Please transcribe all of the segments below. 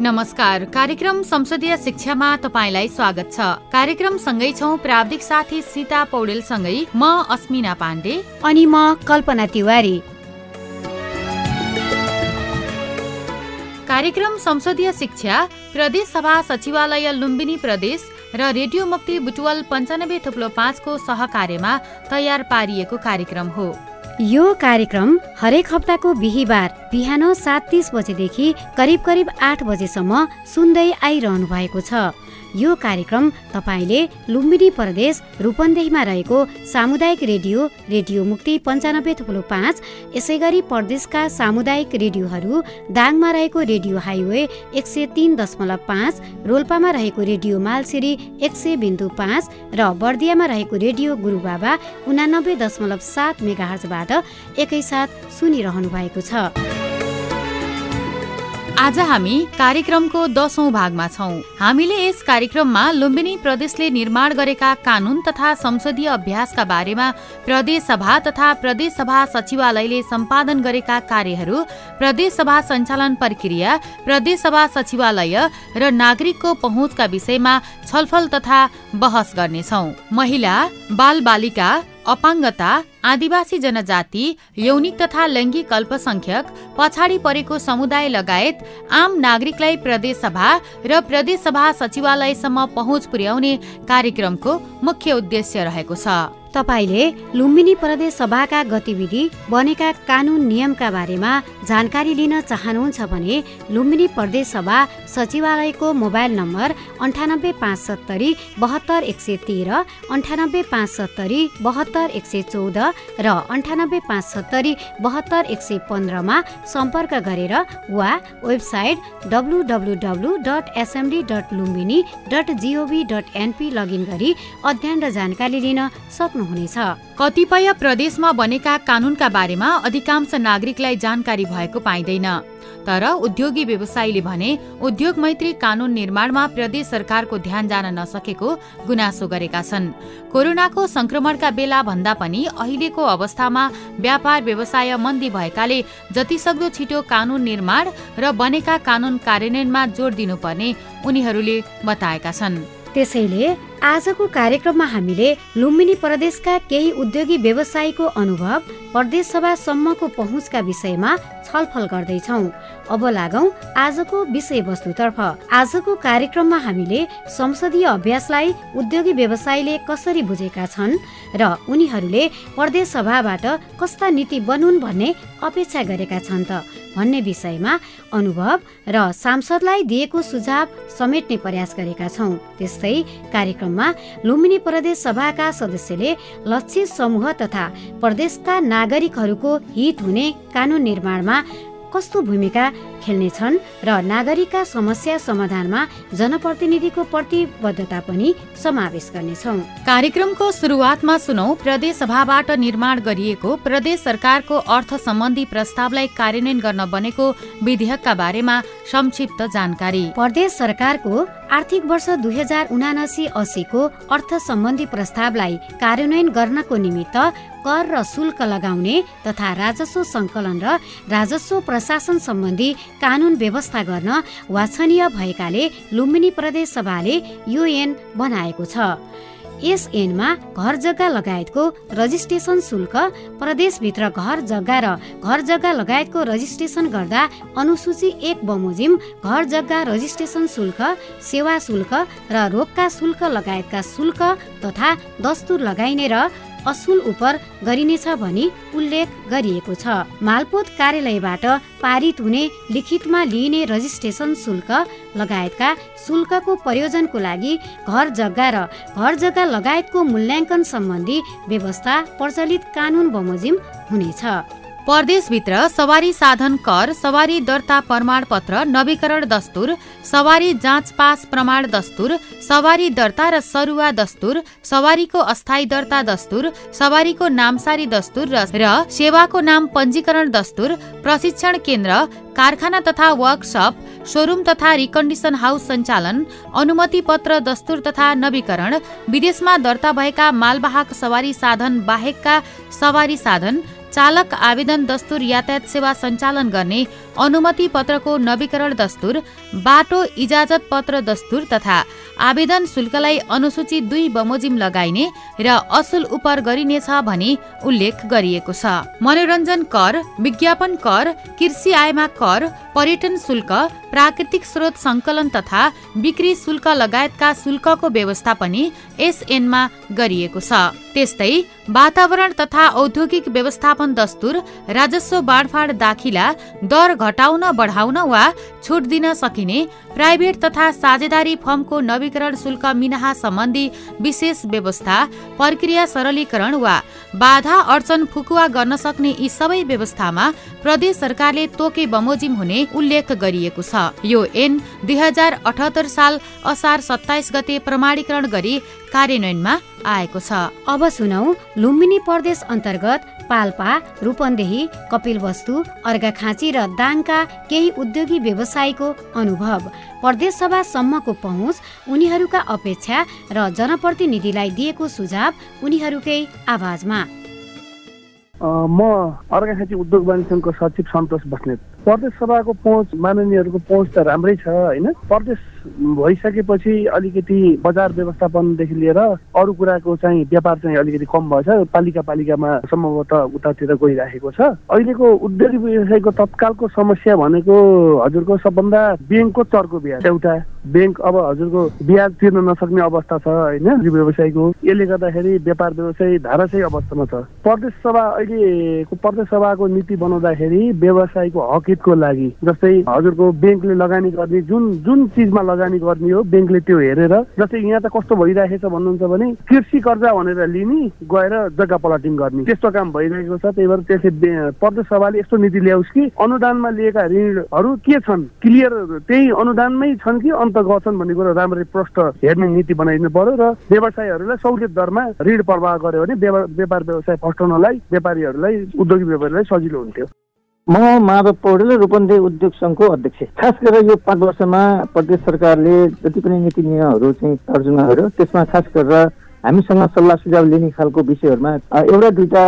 नमस्कार कार्यक्रम संसदीय शिक्षामा तपाईँलाई स्वागत छ। कार्यक्रम सँगै छौ प्राविधिक साथी सीता पौडेलसँगै म अस्मिना पाण्डे। अनि म कल्पना तिवारी। कार्यक्रम संसदीय शिक्षा प्रदेश सभा सचिवालय लुम्बिनी प्रदेश र रेडियो मुक्ति बुटवल पञ्चानब्बे थुप्लो पाँचको सहकार्यमा तयार पारिएको कार्यक्रम हो। यो कार्यक्रम हरेक हप्ताको बिहिबार बिहान सात तिस बजेदेखि करिब करिब आठ बजेसम्म सुन्दै आइरहनु भएको छ। यो कार्यक्रम तपाईँले लुम्बिनी प्रदेश रूपन्देहीमा रहेको सामुदायिक रेडियो रेडियो मुक्ति पन्चानब्बे थुप्रो पाँच यसै गरी प्रदेशका सामुदायिक रेडियोहरू दाङमा रहेको रेडियो हाइवे एक सय तिन दशमलव पाँच रोल्पामा रहेको रेडियो मालसिरी एक सय बिन्दु पाँच र बर्दियामा रहेको रेडियो गुरुबाबा उनानब्बे दशमलव सात मेगाहर्जबाट एकैसाथ सुनिरहनु भएको छ। आज हामी कार्यक्रमको दशौं भागमा छौं। हामीले यस कार्यक्रममा लुम्बिनी प्रदेशले निर्माण गरेका कानून तथा संसदीय अभ्यासका बारेमा प्रदेश सभा तथा प्रदेश सभा सचिवालयले सम्पादन गरेका कार्यहरू प्रदेश सभा सञ्चालन प्रक्रिया प्रदेश सभा सचिवालय र नागरिकको पहुँचका विषयमा छलफल तथा बहस गर्नेछौ। महिला बाल बालिका अपाङ्गता आदिवासी जनजाति यौनिक तथा लैङ्गिक अल्पसंख्यक पछाडि परेको समुदाय लगायत आम नागरिकलाई प्रदेशसभा र प्रदेशसभा सचिवालयसम्म पहुँच पुर्याउने कार्यक्रमको मुख्य उद्देश्य रहेको छ। तपाईँले लुम्बिनी प्रदेश सभाका गतिविधि बनेका कानुन नियमका बारेमा जानकारी लिन चाहनुहुन्छ भने लुम्बिनी प्रदेश सभा सचिवालयको मोबाइल नम्बर अन्ठानब्बे पाँच सत्तरी बहत्तर एक सय तेह्र अन्ठानब्बे पाँच सत्तरी बहत्तर एक सय चौध र अन्ठानब्बे पाँच सत्तरी बहत्तर एक सय पन्ध्रमा सम्पर्क गरेर वा website W W W dot SMD dot Lumbini dot GOV dot NP login गरी अध्ययन र जानकारी लिन सक्नु हुनेछ। कतिपय प्रदेशमा बनेका कानूनका बारेमा अधिकांश नागरिकलाई जानकारी भएको पाइँदैन। तर उद्योगी व्यवसायीले भने उद्योग मैत्री कानून निर्माणमा प्रदेश सरकारको ध्यान जान नसकेको गुनासो गरेका छन्। कोरोनाको संक्रमणका बेला भन्दा पनि अहिलेको अवस्थामा व्यापार व्यवसाय मन्दी भएकाले जतिसक्दो छिटो कानून निर्माण र बनेका कानून कार्यान्वयनमा जोड दिनुपर्ने उनीहरूले बताएका छन्। त्यसैले आजको कार्यक्रममा हामीले लुम्बिनी प्रदेशका केही उद्योगी व्यवसायीको अनुभव प्रदेश सभासम्मको पहुँचका विषयमा छलफल गर्दैछौ। अब लागौ आजको विषयवस्तुतर्फ। आजको कार्यक्रममा हामीले संसदीय अभ्यासलाई उद्योगी व्यवसायीले कसरी बुझेका छन् र उनीहरूले प्रदेश सभाबाट कस्ता नीति बनुन् भन्ने अपेक्षा गरेका छन् त भन्ने विषयमा अनुभव र सांसदलाई दिएको सुझाव समेट्ने प्रयास गरेका छौँ। त्यस्तै कार्यक्रममा लुम्बिनी प्रदेश सभाका सदस्यले लक्षित समूह तथा प्रदेशका नागरिकहरूको हित हुने कानुन निर्माणमा कस्तो भूमिका खेल्नेछन् र नागरिकका समस्या समाधानमा जनप्रतिनिधिको प्रतिबद्धता पनि समावेश गर्नेछौ। कार्यक्रमको सुरुवातमा सुनौ प्रदेश सभाबाट निर्माण गरिएको प्रदेश सरकारको अर्थ सम्बन्धी प्रस्तावलाई कार्यान्वयन गर्न बनेको विधेयकका बारेमा संक्षिप्त जानकारी। प्रदेश सरकारको आर्थिक वर्ष दुई हजार उनासी अस्सीको अर्थ सम्बन्धी प्रस्तावलाई कार्यान्वयन गर्नको निमित्त कर र शुल्क लगाउने तथा राजस्व सङ्कलन र राजस्व प्रशासन सम्बन्धी कानुन व्यवस्था गर्न वाछनीय भएकाले लुम्बिनी प्रदेश सभाले यो ऐन बनाएको छ। यस ऐनमा घर जग्गा लगायतको रजिस्ट्रेसन शुल्क प्रदेशभित्र घर जग्गा र घर जग्गा लगायतको रजिस्ट्रेसन गर्दा अनुसूची एक बमोजिम घर जग्गा रजिस्ट्रेसन शुल्क सेवा शुल्क र रोगका शुल्क लगायतका शुल्क तथा दस्तुर लगाइने र असुल उप गरिनेछ भनी उल्लेख गरिएको छ। मालपोत कार्यालयबाट पारित हुने लिखितमा लिइने रजिस्ट्रेसन शुल्क लगायतका शुल्कको प्रयोजनको लागि घर जग्गा र घर जग्गा लगायतको मूल्याङ्कन सम्बन्धी व्यवस्था प्रचलित कानुन बमोजिम हुनेछ। परदेशभित्र सवारी साधन कर सवारी दर्ता प्रमाण पत्र नवीकरण दस्तुर सवारी जाँच पास प्रमाण दस्तुर सवारी दर्ता र सरुवा दस्तुर सवारीको अस्थायी दर्ता दस्तुर सवारीको नामसारी दस्तुर र सेवाको नाम पञ्जीकरण दस्तुर प्रशिक्षण केन्द्र कारखाना तथा वर्कसप सोरुम तथा रिकन्डिसन हाउस सञ्चालन अनुमति पत्र दस्तुर तथा नवीकरण विदेशमा दर्ता भएका मालवाहक सवारी साधन बाहेकका सवारी साधन चालक आवेदन दस्तुर यातायात सेवा सञ्चालन गर्ने अनुमति पत्रको नवीकरण दस्तुर बाटो इजाजत पत्र दस्तुर तथा आवेदन शुल्कलाई अनुसूची दुई बमोजिम लगाइने र असुल उपर गरिनेछ भनी उल्लेख गरिएको छ। मनोरञ्जन कर विज्ञापन कर कृषि आयमा कर पर्यटन शुल्क प्राकृतिक स्रोत सङ्कलन तथा बिक्री शुल्क लगायतका शुल्कको व्यवस्था पनि एसएनमा गरिएको छ। त्यस्तै वातावरण तथा औद्योगिक व्यवस्थापन दस्तुर राजस्व बाँडफाँड दाखिला दर घटाउन बढाउन वा छुट दिन सकिने प्राइभेट तथा साझेदारी फर्मको नवीकरण शुल्क मिनाहा सम्बन्धी विशेष व्यवस्था प्रक्रिया सरलीकरण वा बाधा अडचन फुकुवा गर्न सक्ने यी सबै व्यवस्थामा प्रदेश सरकारले तोके बमोजिम हुने उल्लेख गरिएको छ। यो एन दुई हजार अठहत्तर साल असार सत्ताइस गते प्रमाणीकरण गरी कार्यान्वयनमा आएको छ। अब सुनौ लुम्बिनी प्रदेश अन्तर्गत पाल्पा रूपन्देही कपिलवस्तु अर्घाखाँची र दाङका केही उद्योगी व्यवसायीको अनुभव। प्रदेशसभासम्मको पहुँच उनीहरूका अपेक्षा र जनप्रतिनिधिलाई दिएको सुझाव उनीहरूकै आवाजमा। म अर्घाखाँची उद्योग वाणिज्य सङ्घको सचिव सन्तोष बस्नेत। प्रदेश सभाको पहुँच माननीयहरूको पहुँच त राम्रै छ होइन? प्रदेश भइसकेपछि अलिकति बजार व्यवस्थापनदेखि लिएर अरू कुराको चाहिँ व्यापार चाहिँ अलिकति कम भएछ। पालिका पालिकामा सम्भवतः उतातिर गइराखेको छ। अहिलेको उद्योग व्यवसायको तत्कालको समस्या भनेको हजुरको सबभन्दा ब्याङ्कको चर्को ब्याज। एउटा ब्याङ्क अब हजुरको ब्याज तिर्न नसक्ने अवस्था छ होइन? व्यवसायको। यसले गर्दाखेरि व्यापार व्यवसाय धाराशय अवस्थामा छ। प्रदेश सभा अहिलेको प्रदेश सभाको नीति बनाउँदाखेरि व्यवसायको हक हितको लागि जस्तै हजुरको ब्याङ्कले लगानी गर्ने जुन जुन चिजमा लगानी गर्ने हो ब्याङ्कले त्यो हेरेर। जस्तै यहाँ त कस्तो भइरहेको छ भन्नुहुन्छ भने कृषि कर्जा भनेर लिने गएर जग्गा पलटिङ गर्ने। त्यस्तो काम भइरहेको छ। त्यही भएर त्यसले प्रदेश सभाले यस्तो नीति ल्याओस् कि अनुदानमा लिएका ऋणहरू के छन्? क्लियर त्यही अनुदानमै छन् कि अन्त गर्छन् भन्ने कुरो राम्ररी प्रष्ट हेर्ने नीति बनाइदिनु पर्यो र व्यवसायहरूलाई सहुलियत दरमा ऋण प्रवाह गर्यो भने व्यापार व्यवसाय फस्टाउनलाई व्यापारीहरूलाई उद्योगी व्यापारीलाई सजिलो हुन्थ्यो। म माधव पौडेल रूपन्देही उद्योग सङ्घको अध्यक्ष। खास गरेर यो पाँच वर्षमा प्रदेश सरकारले जति पनि नीति नियमहरू चाहिँ तर्जुमा गर्यो त्यसमा खास गरेर हामीसँग सल्लाह सुझाव लिने खालको विषयहरूमा एउटा दुईवटा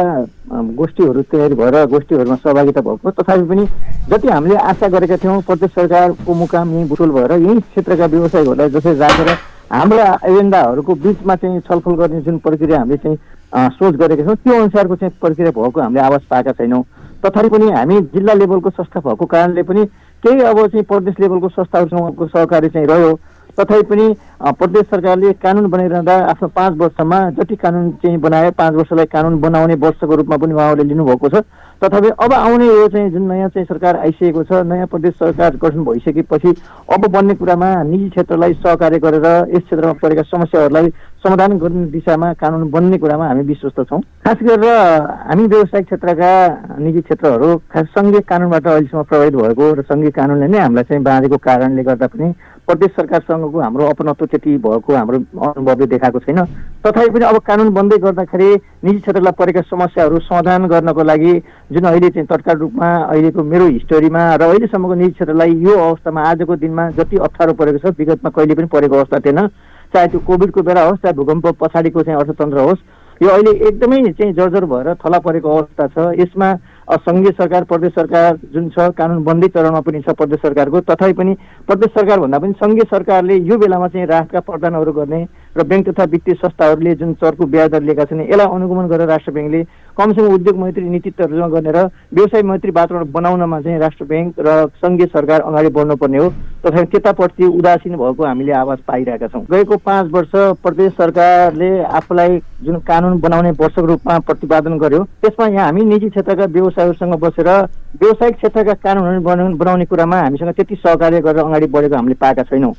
गोष्ठीहरू तयारी भएर गोष्ठीहरूमा सहभागिता भएको तथापि पनि जति हामीले आशा गरेका थियौँ प्रदेश सरकारको मुकाम यहीँ बुटोल भएर यही क्षेत्रका व्यवसायीहरूलाई जसरी राखेर हाम्रा एजेन्डाहरूको बिचमा चाहिँ छलफल गर्ने जुन प्रक्रिया हामीले चाहिँ सोच गरेका छौँ त्यो अनुसारको चाहिँ प्रक्रिया भएको हामीले आवाज पाएका छैनौँ। तथापि पनि हामी जिल्ला लेभलको संस्था भएको कारणले पनि केही अब चाहिँ प्रदेश लेभलको संस्थाहरूसँगको सहकारी चाहिँ रह्यो। तथापि पनि प्रदेश सरकारले कानुन बनाइरहँदा आफ्नो पाँच वर्षमा जति कानुन चाहिँ बनाए पाँच वर्षलाई कानुन बनाउने वर्षको रूपमा पनि उहाँहरूले लिनुभएको छ। तथापि अब आउने यो चाहिँ जुन नयाँ चाहिँ सरकार आइसकेको छ नयाँ प्रदेश सरकार गठन भइसकेपछि अब बन्ने कुरामा निजी क्षेत्रलाई सहकार्य गरेर यस क्षेत्रमा परेका समस्याहरूलाई समाधान गर्ने दिशामा कानुन बन्ने कुरामा हामी विश्वस्त छौँ। खास गरेर हामी व्यवसायिक क्षेत्रका निजी क्षेत्रहरू खास सङ्घीय कानुनबाट अहिलेसम्म प्रभावित भएको र सङ्घीय कानुनले नै हामीलाई चाहिँ बाँधेको कारणले गर्दा पनि प्रदेश सरकारसँगको हाम्रो अपनत्व त्यति भएको हाम्रो अनुभवले देखाएको छैन। तथापि पनि अब कानुन बन्दै गर्दाखेरि निजी क्षेत्रलाई परेका समस्याहरू समाधान गर्नको लागि जुन अहिले चाहिँ तत्काल रूपमा अहिलेको मेरो हिस्टोरीमा र अहिलेसम्मको निजी क्षेत्रलाई यो अवस्थामा आजको दिनमा जति अप्ठ्यारो परेको छ विगतमा कहिले पनि परेको अवस्था थिएन। चाहे त्यो कोभिडको बेला होस् चाहे भूकम्प पछाडिको चाहिँ अर्थतन्त्र होस् यो अहिले एकदमै चाहिँ जर्जर भएर थला परेको अवस्था छ। यसमा सङ्घीय सरकार प्रदेश सरकार जुन छ कानुन बन्दी चरणमा पनि छ प्रदेश सरकारको। तथापि पनि प्रदेश सरकार भन्दा पनि सङ्घीय सरकारले यो बेलामा चाहिँ राहतका प्रदानहरू गर्ने र ब्याङ्क तथा वित्तीय संस्थाहरूले जुन चरको ब्याज दर लिएका छन् यसलाई अनुगमन गरेर राष्ट्र ब्याङ्कले कमसेकम उद्योग मैत्री नीति तर्जुमा गर्ने र व्यवसाय मैत्री वातावरण बनाउनमा चाहिँ राष्ट्र ब्याङ्क र सङ्घीय सरकार अगाडि बढ्नुपर्ने हो। तथापि त्यताप्रति उदासीन भएको हामीले आवाज पाइरहेका छौँ। गएको पाँच वर्ष प्रदेश सरकारले आफूलाई जुन कानुन बनाउने वर्षको रूपमा प्रतिपादन गर्यो त्यसमा यहाँ हामी निजी क्षेत्रका व्यवसायहरूसँग बसेर व्यवसायिक क्षेत्रका कानुनहरू बनाउने कुरामा हामीसँग त्यति सहकार्य गरेर अगाडि बढेको हामीले पाएका छैनौँ।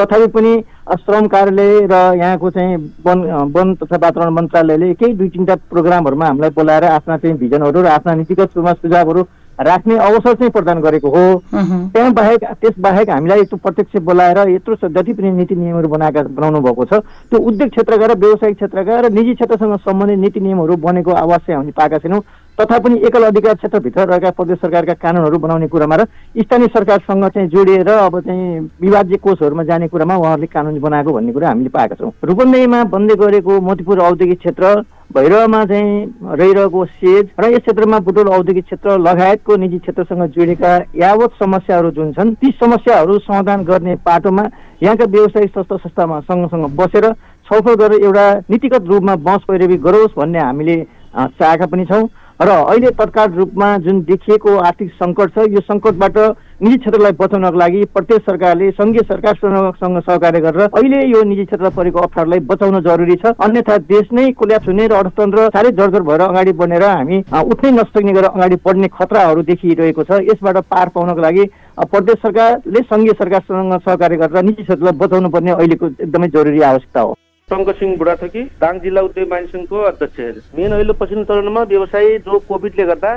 तथापि पनि श्रम कार्यालय र यहाँको चाहिँ वन वन तथा वातावरण मन्त्रालयले केही दुई तिनवटा प्रोग्रामहरूमा हामीलाई बोलाएर आफ्ना चाहिँ भिजनहरू र आफ्ना नीतिगत रूपमा सुझावहरू राख्ने अवसर चाहिँ प्रदान गरेको हो। त्यहाँ बाहेक त्यस बाहेक हामीलाई यत्रो प्रत्यक्ष बोलाएर यत्रो जति पनि नीति नियमहरू बनाएका बनाउनु भएको छ त्यो उद्योग क्षेत्रका र व्यावसायिक क्षेत्रका र निजी क्षेत्रसँग सम्बन्धित नीति नियमहरू बनेको आवाज चाहिँ हामीले पाएका छैनौँ। तथापि एकल अधिकार क्षेत्रभित्र रहेका प्रदेश सरकारका कानुनहरू बनाउने कुरामा र स्थानीय सरकारसँग चाहिँ जोडिएर अब चाहिँ विवाद्य कोषहरूमा जाने कुरामा उहाँहरूले कानुन बनाएको भन्ने कुरा हामीले पाएका छौँ। रूपन्देहीमा बन्दै गरेको मोतीपुर औद्योगिक क्षेत्र भैरवमा चाहिँ रहिरहेको सेज र यस क्षेत्रमा बुटोल औद्योगिक क्षेत्र लगायतको निजी क्षेत्रसँग जोडिएका यावत समस्याहरू जुन छन् ती समस्याहरू समाधान गर्ने पाटोमा यहाँका व्यवसायिक संस्था संस्थामा सँगसँग बसेर छलफल गरेर एउटा नीतिगत रूपमा बस पैरवी गरोस् भन्ने हामीले चाहेका पनि छौँ। र अहिले तत्काल रूपमा जुन देखिएको आर्थिक सङ्कट छ यो सङ्कटबाट निजी क्षेत्रलाई बचाउनको लागि प्रत्येक सरकारले सङ्घीय सरकारसँग सहकार्य गरेर अहिले यो निजी क्षेत्रमा परेको अप्ठ्यारोलाई बचाउन जरुरी छ। अन्यथा देश नै कोल्याप्स हुने र अर्थतन्त्र साह्रै जर्जर भएर अगाडि बढेर हामी उठ्नै नसक्ने गरेर अगाडि बढ्ने खतराहरू देखिरहेको छ। यसबाट पार पाउनको लागि प्रदेश सरकारले सङ्घीय सरकारसँग सहकार्य गरेर निजी क्षेत्रलाई बचाउनु पर्ने अहिलेको एकदमै जरुरी आवश्यकता हो। शङ्कर सिंह बुढाथोकी दाङ जिल्ला उद्योग मानिसङ्घको अध्यक्ष मेन अहिले पछिल्लो चरणमा व्यवसायी जो कोभिडले गर्दा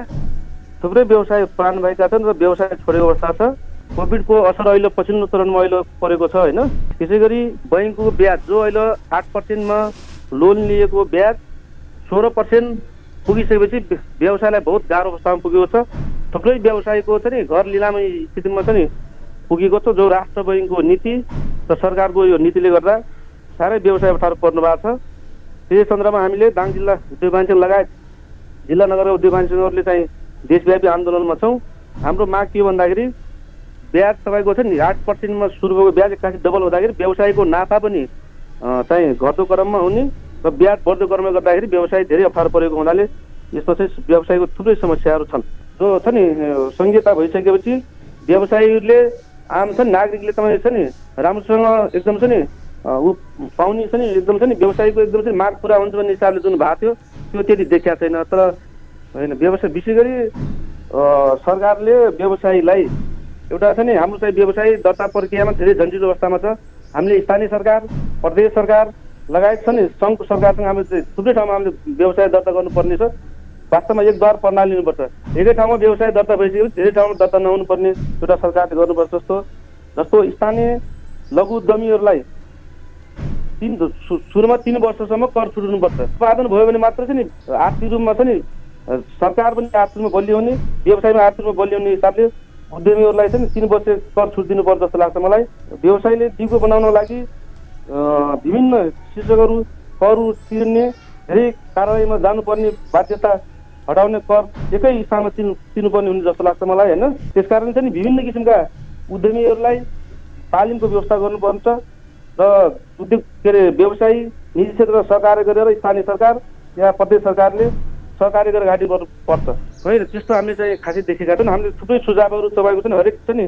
थुप्रै व्यवसाय प्राण भएका छन् र व्यवसाय छोडेको अवस्था छ। कोभिडको असर अहिले पछिल्लो चरणमा अहिले परेको छ होइन? त्यसै गरी बैङ्कको ब्याज जो अहिले आठ पर्सेन्टमा लोन लिएको ब्याज सोह्र पर्सेन्ट पुगिसकेपछि व्यवसायलाई बहुत गाह्रो अवस्थामा पुगेको छ। थुप्रै व्यवसायको नि घर लिलामी स्थितिमा नि पुगेको छ जो राष्ट्र बैङ्कको नीति र सरकारको यो नीतिले गर्दा। साह्रै व्यवसाय अप्ठ्यारो पर्नु भएको छ। त्यही सन्दर्भमा हामीले दाङ जिल्ला वाणिज्य लगायत जिल्ला नगर वाणिज्यहरूले चाहिँ देशव्यापी आन्दोलनमा छौँ। हाम्रो माग के भन्दाखेरि ब्याज तपाईँको छ नि आठ पर्सेन्टमा सुरु भएको ब्याज एक्कासी डबल हुँदाखेरि व्यवसायको नाफा पनि चाहिँ घट्दो क्रममा हुने र ब्याज बढ्दो क्रममा गर्दाखेरि व्यवसाय धेरै अप्ठ्यारो परेको हुनाले यस्तो चाहिँ व्यवसायको थुप्रै समस्याहरू छन्। जो छ नि सङ्घीयता भइसकेपछि व्यवसायीहरूले आम छ नागरिकले तपाईँ छ नि राम्रोसँग एकदम छ नि ऊ पाउने नि एकदम छ नि व्यवसायको एकदम चाहिँ माग पुरा हुन्छ भन्ने हिसाबले जुन भएको थियो त्यो त्यति देखिएको छैन। तर होइन व्यवसाय विशेष गरी सरकारले व्यवसायीलाई एउटा छ नि हाम्रो चाहिँ व्यवसाय दर्ता प्रक्रियामा धेरै झन्झिलो अवस्थामा छ। हामीले स्थानीय सरकार प्रदेश सरकार लगायत छ नि सङ्घको सरकारसँग हामीले थुप्रै ठाउँमा हामीले व्यवसाय दर्ता गर्नुपर्ने छ। वास्तवमा एक द्वार प्रणाली लिनुपर्छ। एकै ठाउँमा व्यवसाय दर्ता भइसकेपछि धेरै ठाउँमा दर्ता नहुनुपर्ने एउटा सरकारले गर्नुपर्छ जस्तो। जस्तो स्थानीय लघु उद्यमीहरूलाई तिन सुरुमा तिन वर्षसम्म कर छुट्नुपर्छ उत्पादन भयो भने मात्र चाहिँ नि आर्थिक रूपमा छ नि सरकार पनि आर्थिक रूपमा बलियो हुने व्यवसायमा आर्थिक रूपमा बलियो हुने हिसाबले उद्यमीहरूलाई चाहिँ तिन वर्ष कर छुट दिनुपर्छ जस्तो लाग्छ मलाई। व्यवसायले दिगो बनाउनको लागि विभिन्न शीर्षकहरू करहरू तिर्ने धेरै कारवाहीमा जानुपर्ने बाध्यता हटाउने कर एकै स्थानमा तिर्नु तिर्नुपर्ने हुने जस्तो लाग्छ मलाई होइन? त्यसकारण चाहिँ विभिन्न किसिमका उद्यमीहरूलाई तालिमको व्यवस्था गर्नुपर्छ। र उद्योग के अरे व्यवसायी निजी क्षेत्र सहकार्य गरेर स्थानीय सरकार या प्रदेश सरकारले सहकार्य गरेर घाँटी गर्नुपर्छ। होइन त्यस्तो हामीले चाहिँ खासै देखेका छौँ हामीले थुप्रै सुझावहरू तपाईँको नि हरेक छ नि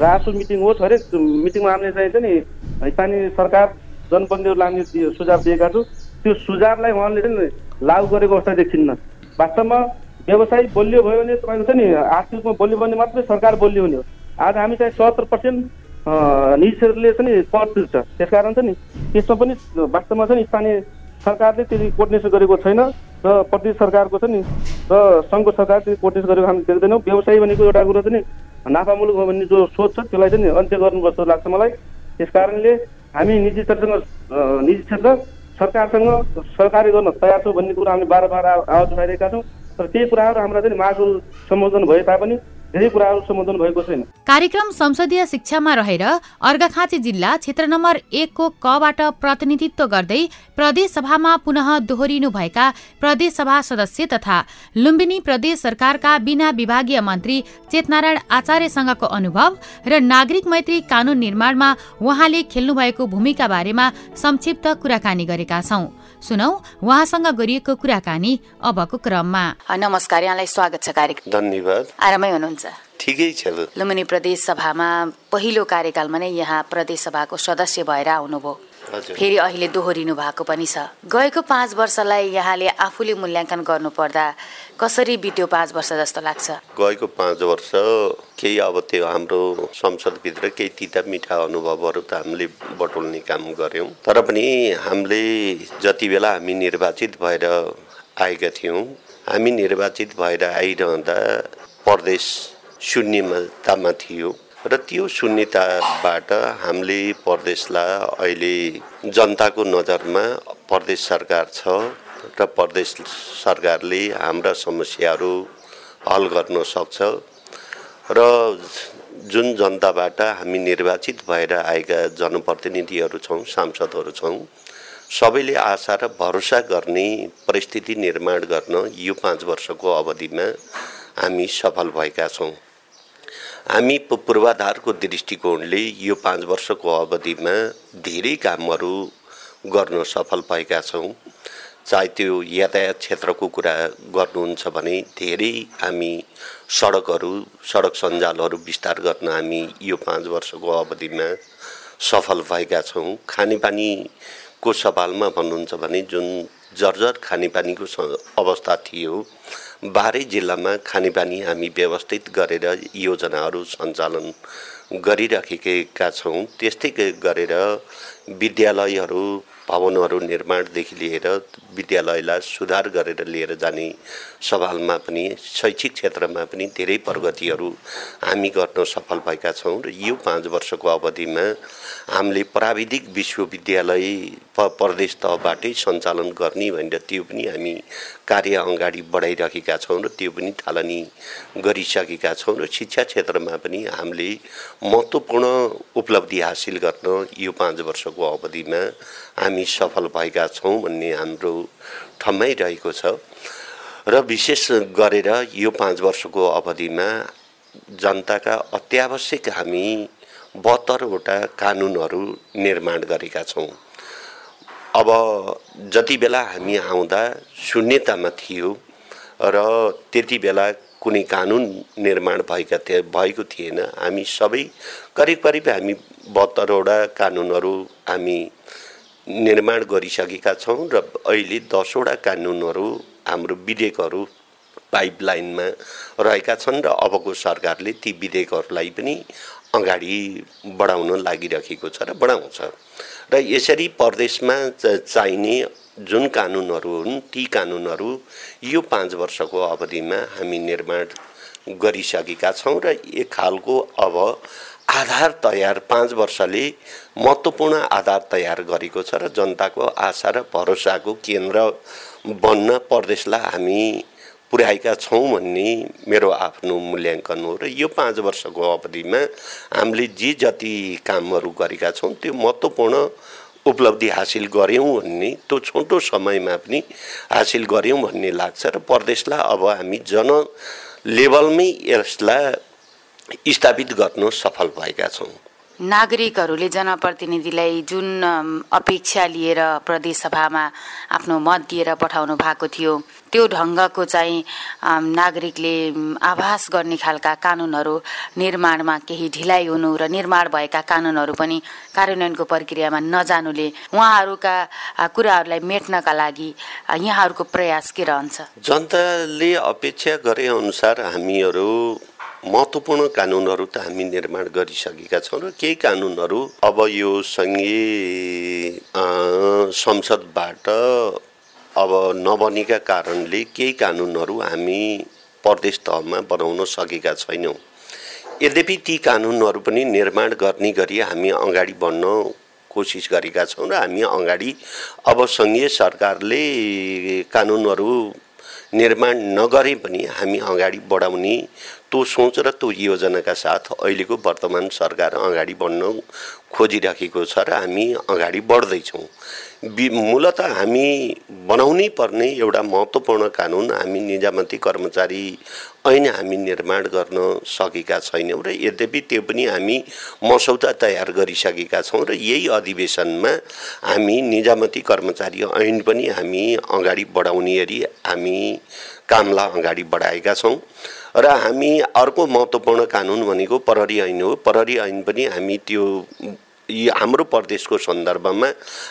रासो मिटिङ होस् हरेक मिटिङमा हामीले चाहिँ नि स्थानीय सरकार जनप्रतिनिधिहरूलाई हामीले सुझाव दिएका छौँ। त्यो सुझावलाई उहाँले चाहिँ लागू गरेको अवस्था देखिन्न। वास्तवमा व्यवसाय बलियो भयो भने तपाईँको छ नि आर्थिक रूपमा बलियो भने मात्रै सरकार बलियो हुने हो। आज हामी चाहिँ सत्तर पर्सेन्ट निजहरूले चाहिँ तिर्छ त्यस कारण चाहिँ नि त्यसमा पनि वास्तवमा चाहिँ स्थानीय सरकारले त्यति कोर्डिनेसन गरेको छैन र प्रदेश सरकारको छ नि र सङ्घको सरकार त्यति कोर्डिनेसन गरेको हामी देख्दैनौँ। व्यवसाय भनेको एउटा कुरो चाहिँ नाफामुलक हो भन्ने जो सोच छ त्यसलाई चाहिँ अन्त्य गर्नुपर्छ जस्तो लाग्छ मलाई। त्यस कारणले हामी निजी क्षेत्रसँग निजी क्षेत्र सरकारसँग सहकार्य गर्न तयार छौँ भन्ने कुरा हामी बार बार आवाज उठाइरहेका छौँ। तर त्यही कुराहरू हाम्रा चाहिँ मागहरू सम्बोधन भए तापनि कार्यक्रम संसदीय शिक्षामा रहेर अर्घाखाँची जिल्ला क्षेत्र नम्बर एकको कबाट प्रतिनिधित्व गर्दै प्रदेश सभामा पुनः दोहोरिनु भएका प्रदेश सभा सदस्य तथा लुम्बिनी प्रदेश सरकारका बिना विभागीय मन्त्री चेतनारायण आचार्यसँगको अनुभव र नागरिक मैत्री कानून निर्माणमा उहाँले खेल्नुभएको भूमिका बारेमा संक्षिप्त कुराकानी गरेका छौं। सुनौ उहाँसँग गरिएको कुराकानी अबको क्रममा। नमस्कार यहाँलाई स्वागत छ कार्यक्रम धन्यवाद। आरामै हुनुहुन्छ? ठिकै छ लुम्बिनी प्रदेश सभामा पहिलो कार्यकालमा नै यहाँ प्रदेश सभाको सदस्य भएर आउनुभयो। फेरि अहिले दोहोरिनु भएको पनि छ। गएको पाँच वर्षलाई यहाँले आफूले मूल्याङ्कन गर्नुपर्दा कसरी बित्यो पाँच वर्ष जस्तो लाग्छ? गएको पाँच वर्ष केही अब त्यो हाम्रो संसदभित्र केही तिता मिठा अनुभवहरू त हामीले बटुल्ने काम गऱ्यौँ। तर पनि हामीले जति बेला हामी निर्वाचित भएर आएका थियौँ हामी निर्वाचित भएर आइरहँदा प्रदेश शून्यतामा थियो। र त्यो शून्यताबाट हामीले प्रदेशलाई अहिले जनताको नजरमा प्रदेश सरकार छ र प्रदेश सरकारले हाम्रा समस्याहरू हल गर्न सक्छ र जुन जनताबाट हामी निर्वाचित भएर आएका जनप्रतिनिधिहरू छौँ सांसदहरू छौँ सबैले आशा र भरोसा गर्ने परिस्थिति निर्माण गर्न यो पाँच वर्षको अवधिमा हामी सफल भएका छौँ। हामी पूर्वाधारको दृष्टिकोणले यो पाँच वर्षको अवधिमा धेरै कामहरू गर्न सफल भएका छौँ। चाहे त्यो यातायात क्षेत्रको कुरा गर्नुहुन्छ भने धेरै हामी सडकहरू सडक सञ्जालहरू विस्तार गर्न हामी यो पाँच वर्षको अवधिमा सफल भएका छौँ। खानेपानीको सवालमा भन्नुहुन्छ भने जुन जर्जर खानेपानीको अवस्था थियो बाह्रै जिल्लामा खानेपानी हामी व्यवस्थित गरेर योजनाहरू सञ्चालन गरिराखेका छौँ। त्यस्तै गरेर विद्यालयहरू भवनहरू निर्माणदेखि लिएर विद्यालयलाई सुधार गरेर लिएर जाने सवालमा पनि शैक्षिक क्षेत्रमा पनि धेरै प्रगतिहरू हामी गर्न सफल भएका छौँ र यो पाँच वर्षको अवधिमा हामीले प्राविधिक विश्वविद्यालय प प्रदेश तहबाटै सञ्चालन गर्ने भनेर त्यो पनि हामी कार्य अगाडि बढाइराखेका छौँ र त्यो पनि थालनी गरिसकेका छौँ र शिक्षा क्षेत्रमा पनि हामीले महत्त्वपूर्ण उपलब्धि हासिल गर्न यो पाँच वर्षको अवधिमा हामी सफल भएका छौँ भन्ने हाम्रो ठम्माइरहेको छ। र विशेष गरेर यो पाँच वर्षको अवधिमा जनताका अत्यावश्यक हामी बहत्तरवटा कानुनहरू निर्माण गरेका छौँ। अब जति बेला हामी आउँदा शून्यतामा थियो र त्यति बेला कुनै कानुन निर्माण भएका थिए भएको थिएन हामी सबै करिब करिब हामी बहत्तरवटा कानुनहरू हामी निर्माण गरिसकेका छौँ र अहिले दसवटा कानुनहरू हाम्रो विधेयकहरू पाइपलाइनमा रहेका छन् र अबको सरकारले ती विधेयकहरूलाई पनि अगाडि बढाउन लागिरहेको छ र बढाउँछ। र यसरी प्रदेशमा चाहिने जुन कानुनहरू हुन् ती कानुनहरू यो पाँच वर्षको अवधिमा हामी निर्माण गरिसकेका छौँ र एक खालको अब आधार तयार पाँच वर्षले महत्त्वपूर्ण आधार तयार गरेको छ र जनताको आशा र भरोसाको केन्द्र बन्न प्रदेशलाई हामी पुर्याएका छौँ भन्ने मेरो आफ्नो मूल्याङ्कन हो र यो पाँच वर्षको अवधिमा हामीले जे जति कामहरू गरेका छौँ त्यो महत्त्वपूर्ण उपलब्धि हासिल गऱ्यौँ भन्ने त्यो छोटो समयमा पनि हासिल गऱ्यौँ भन्ने लाग्छ र प्रदेशलाई अब हामी जन लेभलमै यसलाई स्थापित गर्नु सफल भएका छौँ। नागरिकहरूले जनप्रतिनिधिलाई जुन अपेक्षा लिएर प्रदेशसभामा आफ्नो मत दिएर पठाउनु भएको थियो त्यो ढङ्गको चाहिँ नागरिकले आभास गर्ने खालका कानुनहरू निर्माणमा केही ढिलाइ हुनु र निर्माण भएका कानुनहरू पनि कार्यान्वयनको प्रक्रियामा नजानुले उहाँहरूका कुराहरूलाई मेट्नका लागि यहाँहरूको प्रयास के रहन्छ? जनताले अपेक्षा गरे अनुसार हामीहरू महत्त्वपूर्ण कानुनहरू त हामी निर्माण गरिसकेका छौँ र केही कानुनहरू अब यो सङ्घीय संसदबाट अब नबनेका कारणले केही कानुनहरू हामी प्रदेश तहमा बनाउन सकेका छैनौँ। यद्यपि ती कानुनहरू पनि निर्माण गर्ने गरी हामी अगाडि बढ्न कोसिस गरेका छौँ र हामी अगाडि अब सङ्घीय सरकारले कानुनहरू निर्माण नगरे पनि हामी अगाडि बढाउने त्यो सोच र त्यो योजनाका साथ अहिलेको वर्तमान सरकार अगाडि बढ्न खोजिराखेको छ र हामी अगाडि बढ्दैछौँ। बि मूलत हामी बनाउनै पर्ने एउटा महत्त्वपूर्ण कानुन हामी निजामती कर्मचारी ऐन हामी निर्माण गर्न सकेका छैनौँ र यद्यपि त्यो पनि हामी मसौदा तयार गरिसकेका छौँ र यही अधिवेशनमा हामी निजामती कर्मचारी ऐन पनि हामी अगाडि बढाउने हामी कामलाई अगाडि बढाएका छौँ। र हामी अर्को महत्त्वपूर्ण कानुन भनेको प्रहरी ऐन हो। प्रहरी ऐन पनि हामी त्यो हाम्रो प्रदेशको सन्दर्भमा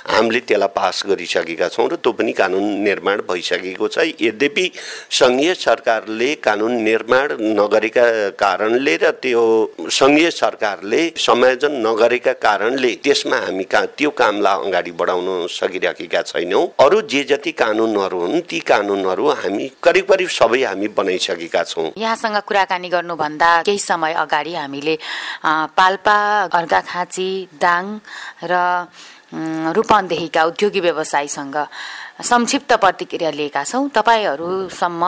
हामीले त्यसलाई पास गरिसकेका छौँ र त्यो पनि कानुन निर्माण भइसकेको छ। यद्यपि सङ्घीय सरकारले कानुन निर्माण नगरेका कारणले र त्यो सङ्घीय सरकारले समायोजन नगरेका कारणले त्यसमा हामी का त्यो कामलाई अगाडि बढाउन सकिराखेका छैनौँ। अरू जे जति कानुनहरू हुन् ती कानुनहरू हामी करिब करिब सबै हामी बनाइसकेका छौँ। यहाँसँग कुराकानी गर्नुभन्दा केही समय अगाडि हामीले पाल्पा अर्घाखाँची दाङ र रूपन्देहीका उद्योगी व्यवसायीसँग संक्षिप्त प्रतिक्रिया लिएका छौँ। तपाईँहरूसम्म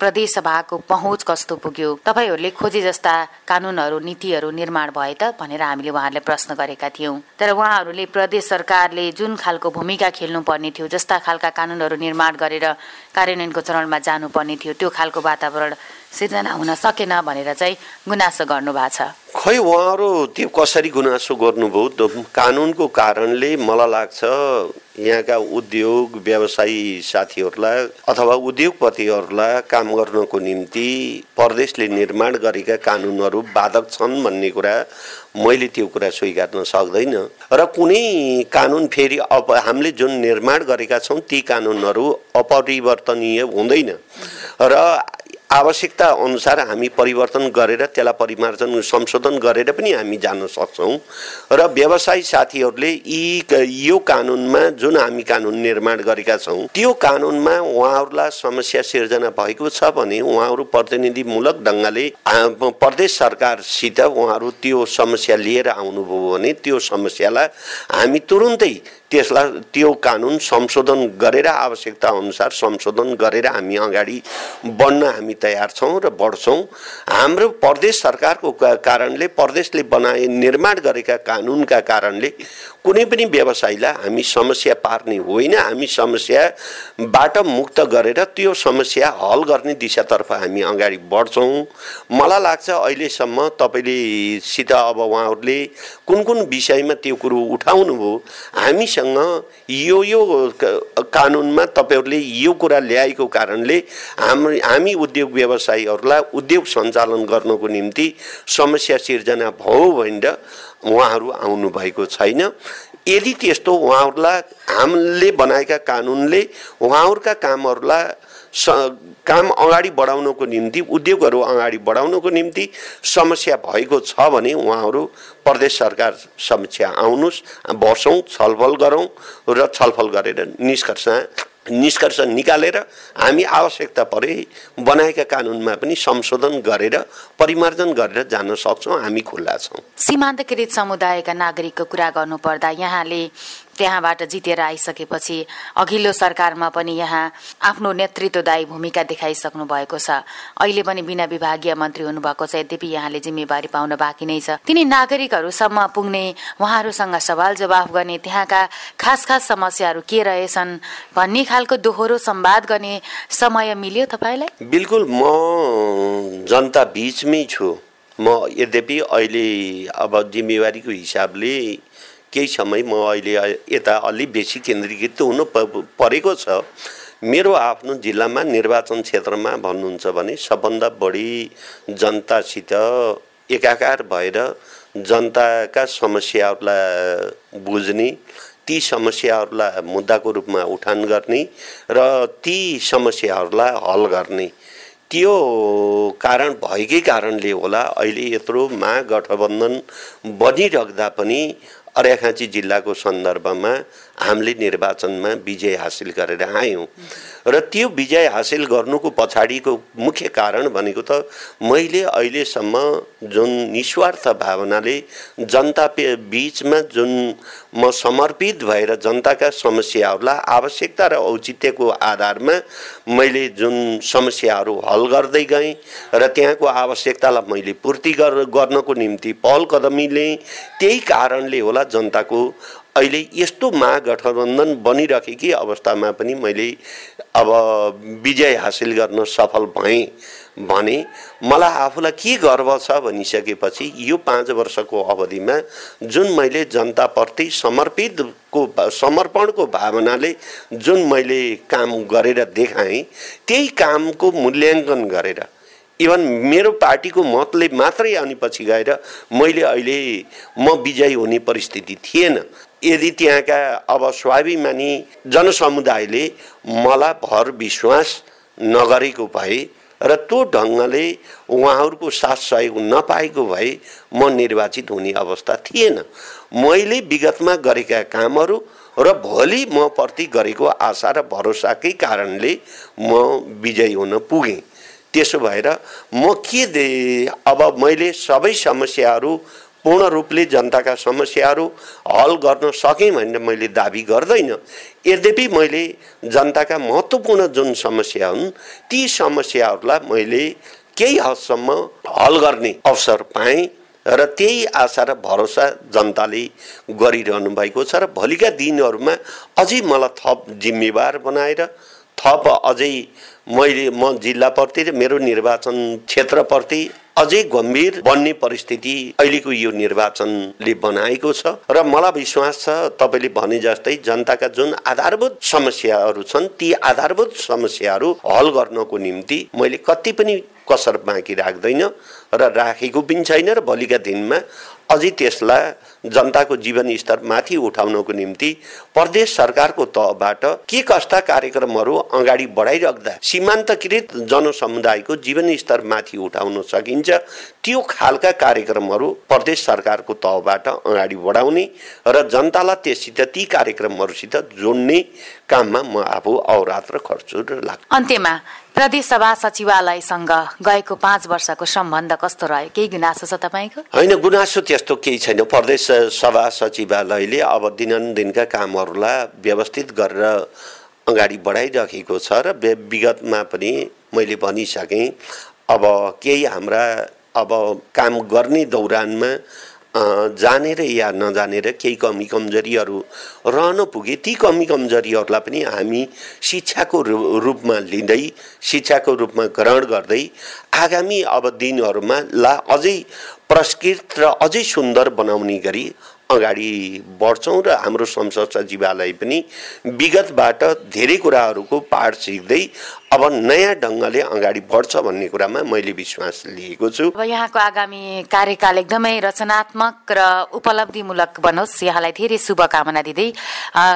प्रदेशसभाको पहुँच कस्तो पुग्यो? तपाईँहरूले खोजे जस्ता कानुनहरू नीतिहरू निर्माण भए त भनेर हामीले उहाँहरूलाई प्रश्न गरेका थियौँ। तर उहाँहरूले प्रदेश सरकारले जुन खालको भूमिका खेल्नुपर्ने थियो जस्ता खालका कानुनहरू निर्माण गरेर कार्यान्वयनको चरणमा जानुपर्ने थियो त्यो खालको वातावरण सिर्जना हुन सकेन भनेर चाहिँ गुनासो गर्नुभएको छ। खै उहाँहरू त्यो कसरी गुनासो गर्नुभयो? कानुनको कारणले मलाई लाग्छ यहाँका उद्योग व्यवसायी साथीहरूलाई अथवा उद्योगपतिहरूलाई काम गर्नको निम्ति प्रदेशले निर्माण गरेका कानुनहरू बाधक छन् भन्ने कुरा मैले त्यो कुरा स्वीकार्न सक्दैन। र कुनै कानुन फेरि अब हामीले जुन निर्माण गरेका छौँ ती कानुनहरू अपरिवर्तनीय हुँदैन। र आवश्यकता अनुसार हामी परिवर्तन गरेर त्यसलाई परिमार्जन संशोधन गरेर पनि हामी जान सक्छौँ। र व्यवसायी साथीहरूले यी यो कानुनमा जुन हामी कानुन निर्माण गरेका छौँ त्यो कानुनमा उहाँहरूलाई समस्या सिर्जना भएको छ भने उहाँहरू प्रतिनिधिमूलक ढङ्गले प्रदेश सरकारसित उहाँहरू त्यो समस्या लिएर आउनुभयो भने त्यो समस्यालाई हामी तुरुन्तै त्यसलाई त्यो कानुन संशोधन गरेर आवश्यकता अनुसार संशोधन गरेर हामी अगाडि बढ्न हामी तयार छौँ र बढ्छौँ। हाम्रो प्रदेश सरकारको कारणले प्रदेशले बनाए निर्माण गरेका कानुनका कारणले कुनै पनि व्यवसायीलाई हामी समस्या पार्ने होइन हामी समस्याबाट मुक्त गरेर त्यो समस्या हल गर्ने दिशातर्फ हामी अगाडि बढ्छौँ। मलाई लाग्छ अहिलेसम्म तपाईँले सित अब उहाँहरूले कुन कुन विषयमा त्यो कुरो उठाउनुभयो हामीसँग यो यो कानुनमा तपाईँहरूले यो कुरा ल्याएको कारणले हाम्रो हामी उद्योग व्यवसायीहरूलाई उद्योग सञ्चालन गर्नको निम्ति समस्या सिर्जना भयो भनेर उहाँहरू आउनुभएको छैन। यदि त्यस्तो उहाँहरूलाई हामीले बनाएका कानुनले उहाँहरूका कामहरूलाई स काम अगाडि बढाउनको निम्ति उद्योगहरू अगाडि बढाउनको निम्ति समस्या भएको छ भने उहाँहरू प्रदेश सरकार समस्या आउनुहोस् बसौँ छलफल गरौँ र छलफल गरेर निष्कर्ष निष्कर्ष निकालेर हामी आवश्यकता परे बनाएका कानुनमा पनि संशोधन गरेर परिमार्जन गरेर जान सक्छौँ हामी खुल्ला छौँ। सीमान्तकृत समुदायका नागरिकको कुरा गर्नुपर्दा यहाँले त्यहाँबाट जितेर आइसकेपछि अघिल्लो सरकारमा पनि यहाँ आफ्नो नेतृत्वदायी भूमिका देखाइसक्नु भएको छ। अहिले पनि बिना विभागीय मन्त्री हुनुभएको छ यद्यपि यहाँले जिम्मेवारी पाउन बाँकी नै छ। तिनी नागरिकहरूसम्म पुग्ने उहाँहरूसँग सवाल जवाफ गर्ने त्यहाँका खास खास समस्याहरू के रहेछन् भन्ने खालको दोहोरो संवाद गर्ने समय मिल्यो तपाईँलाई? बिल्कुल म जनता बिचमै छु। म यद्यपि अहिले अब जिम्मेवारीको हिसाबले केही समय म अहिले यता अलि बेसी केन्द्रीकृत हुनु परेको छ। मेरो आफ्नो जिल्लामा निर्वाचन क्षेत्रमा भन्नुहुन्छ भने सबभन्दा बढी जनतासित एकाकार भएर जनताका समस्याहरूलाई बुझ्ने ती समस्याहरूलाई मुद्दाको रूपमा उठान गर्ने र ती समस्याहरूलाई हल गर्ने। त्यो कारण भएकै कारणले होला अहिले यत्रो महागठबन्धन बनिराख्दा पनि अर्याखाँची जिल्लाको सन्दर्भमा हामीले निर्वाचनमा विजय हासिल गरेर आयौँ। र त्यो विजय हासिल गर्नुको पछाडिको मुख्य कारण भनेको त मैले अहिलेसम्म जुन निस्वार्थ भावनाले जनता बिचमा जुन म समर्पित भएर जनताका समस्याहरूलाई आवश्यकता र औचित्यको आधारमा मैले जुन समस्याहरू हल गर्दै गएँ र त्यहाँको आवश्यकतालाई मैले पूर्ति गर्नको निम्ति पहल कदमी लिएँ त्यही कारणले होला जनताको अहिले यस्तो महागठबन्धन बनिराखेकी अवस्थामा पनि मैले अब विजय हासिल गर्न सफल भएँ भने मलाई आफूलाई के गर्व छ भनिसकेपछि यो पाँच वर्षको अवधिमा जुन मैले जनताप्रति समर्पितको समर्पणको भावनाले जुन मैले काम गरेर देखाएँ त्यही कामको मूल्याङ्कन गरेर इभन मेरो पार्टीको मतले मात्रै अनि पछि गएर मैले अहिले म विजयी हुने परिस्थिति थिएन। यदि त्यहाँका अब स्वाभिमानी जनसमुदायले मलाई भर विश्वास नगरेको भए र त्यो ढङ्गले उहाँहरूको साथ सहयोग नपाएको भए म निर्वाचित हुने अवस्था थिएन। मैले विगतमा गरेका कामहरू र भोलि म प्रति गरेको आशा र भरोसाकै कारणले म विजयी हुन पुगेँ। त्यसो भएर म के दे अब मैले सबै समस्याहरू पूर्ण रूपले जनताका समस्याहरू हल गर्न सकेँ भनेर मैले दाबी गर्दैन। यद्यपि मैले जनताका महत्त्वपूर्ण जुन समस्या हुन् ती समस्याहरूलाई मैले केही हदसम्म हल गर्ने अवसर पाएँ र त्यही आशा र भरोसा जनताले गरिरहनु भएको छ र भोलिका दिनहरूमा अझै मलाई थप जिम्मेवार बनाएर थप अझै मैले म जिल्लाप्रति र मेरो निर्वाचन क्षेत्रप्रति अझै गम्भीर बन्ने परिस्थिति अहिलेको यो निर्वाचनले बनाएको छ र मलाई विश्वास छ तपाईँले भने जस्तै जनताका जुन आधारभूत समस्याहरू छन् ती आधारभूत समस्याहरू हल गर्नको निम्ति मैले कति पनि कसर बाँकी राख्दैन र राखेको पनि छैन र भोलिका दिनमा अझै त्यसलाई जनताको जीवन स्तर माथि उठाउनको निम्ति प्रदेश सरकारको तहबाट के कस्ता कार्यक्रमहरू अगाडि बढाइराख्दा सीमान्तकृत जनसमुदायको जीवन स्तर माथि उठाउन सकिन्छ त्यो खालका कार्यक्रमहरू प्रदेश सरकारको तहबाट अगाडि बढाउने र जनतालाई त्यससित ती कार्यक्रमहरूसित जोड्ने काममा म आफू अहोरात्र खर्छु र लाग्छु। अन्त्यमा प्रदेशसभा सचिवालयसँग गएको पाँच वर्षको सम्बन्ध कस्तो रह्यो? केही गुनासो छ तपाईँको? होइन गुनासो त्यस्तो केही छैन। प्रदेश सभा सचिवालयले अब दिनदिनका कामहरूलाई व्यवस्थित गरेर अगाडि बढाइराखेको छ र विगतमा पनि मैले भनिसकेँ अब केही हाम्रा अब काम गर्ने दौरानमा जानेर या नजानेर केही कमी कमजोरीहरू रहन पुगे ती कमी कमजोरीहरूलाई पनि हामी शिक्षाको रूपमा लिँदै शिक्षाको रूपमा ग्रहण गर्दै आगामी अब दिनहरूमा ला अझै प्रस्कृत र अझै सुन्दर बनाउने गरी अगाडि बढ्छौँ र हाम्रो संसद सचिवालय पनि विगतबाट धेरै कुराहरूको पाठ सिक्दै अब नयाँ ढङ्गले अगाडि बढ्छ भन्ने कुरामा मैले विश्वास लिएको छु। अब यहाँको आगामी कार्यकाल एकदमै रचनात्मक र उपलब्धिमूलक बनोस्। यहाँलाई धेरै शुभकामना दिँदै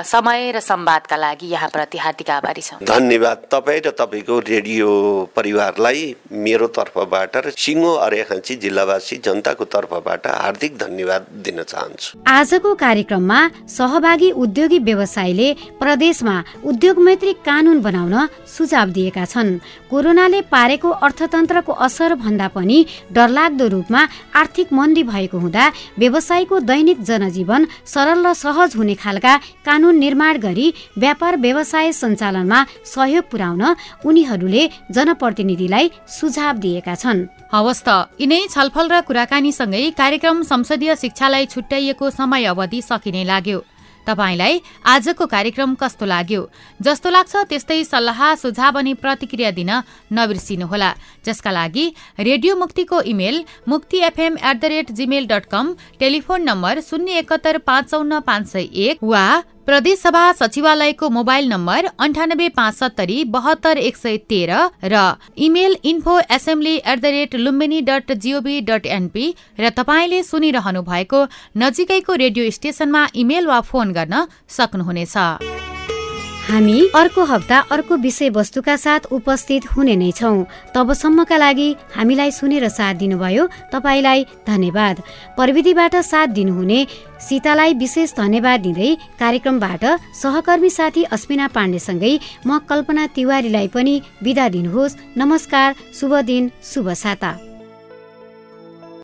समय र संवादका लागि यहाँप्रति हार्दिक आभारी छौँ। धन्यवाद तपाईँ र तपाईँको रेडियो परिवारलाई मेरो तर्फबाट र सिङ्गो अरेखाँची जिल्लावासी जनताको तर्फबाट हार्दिक धन्यवाद दिन चाहन्छु। आजको कार्यक्रममा सहभागी उद्योगी व्यवसायले प्रदेशमा उद्योग मैत्री कानून बनाउन सुझाव दिए। दिएका छन्। कोरोनाले पारेको अर्थतन्त्रको असर भन्दा पनि डरलाग्दो रूपमा आर्थिक मन्दी भएको हुँदा व्यवसायको दैनिक जनजीवन सरल र सहज हुने खालका कानून निर्माण गरी व्यापार व्यवसाय सञ्चालनमा सहयोग पुर्याउन उनीहरूले जनप्रतिनिधिलाई सुझाव दिएका छन्। हवस् त यिनै छलफल र कुराकानीसँगै कार्यक्रम संसदीय शिक्षालाई छुट्याइएको समय अवधि सकिने लाग्यो। तपाईँलाई आजको कार्यक्रम कस्तो लाग्यो? जस्तो लाग्छ त्यस्तै सल्लाह सुझाव अनि प्रतिक्रिया दिन नबिर्सिनुहोला। जसका लागि रेडियो मुक्तिको email Mukti FM at the rate gmail dot com telephone number शून्य एकहत्तर पाँच चौन्न पाँच सय एक वा प्रदेशसभा सचिवालयको मोबाइल नम्बर अन्ठानब्बे पाँच सत्तरी बहत्तर एक सय तेह्र र email info assembly at the rate Lumbini dot GOV dot NP र तपाईँले सुनिरहनु भएको नजिकैको रेडियो स्टेशनमा इमेल वा फोन गर्न सक्नुहुनेछ। हामी अर्को हप्ता अर्को विषयवस्तुका साथ उपस्थित हुने नै छौँ। तबसम्मका लागि हामीलाई सुनेर साथ दिनुभयो तपाईँलाई धन्यवाद। प्रविधिबाट साथ दिनुहुने सीतालाई विशेष धन्यवाद दिँदै कार्यक्रमबाट सहकर्मी साथी अस्मिना पाण्डेसँगै म कल्पना तिवारीलाई पनि विदा दिनुहोस्। नमस्कार शुभ दिन शुभ साता।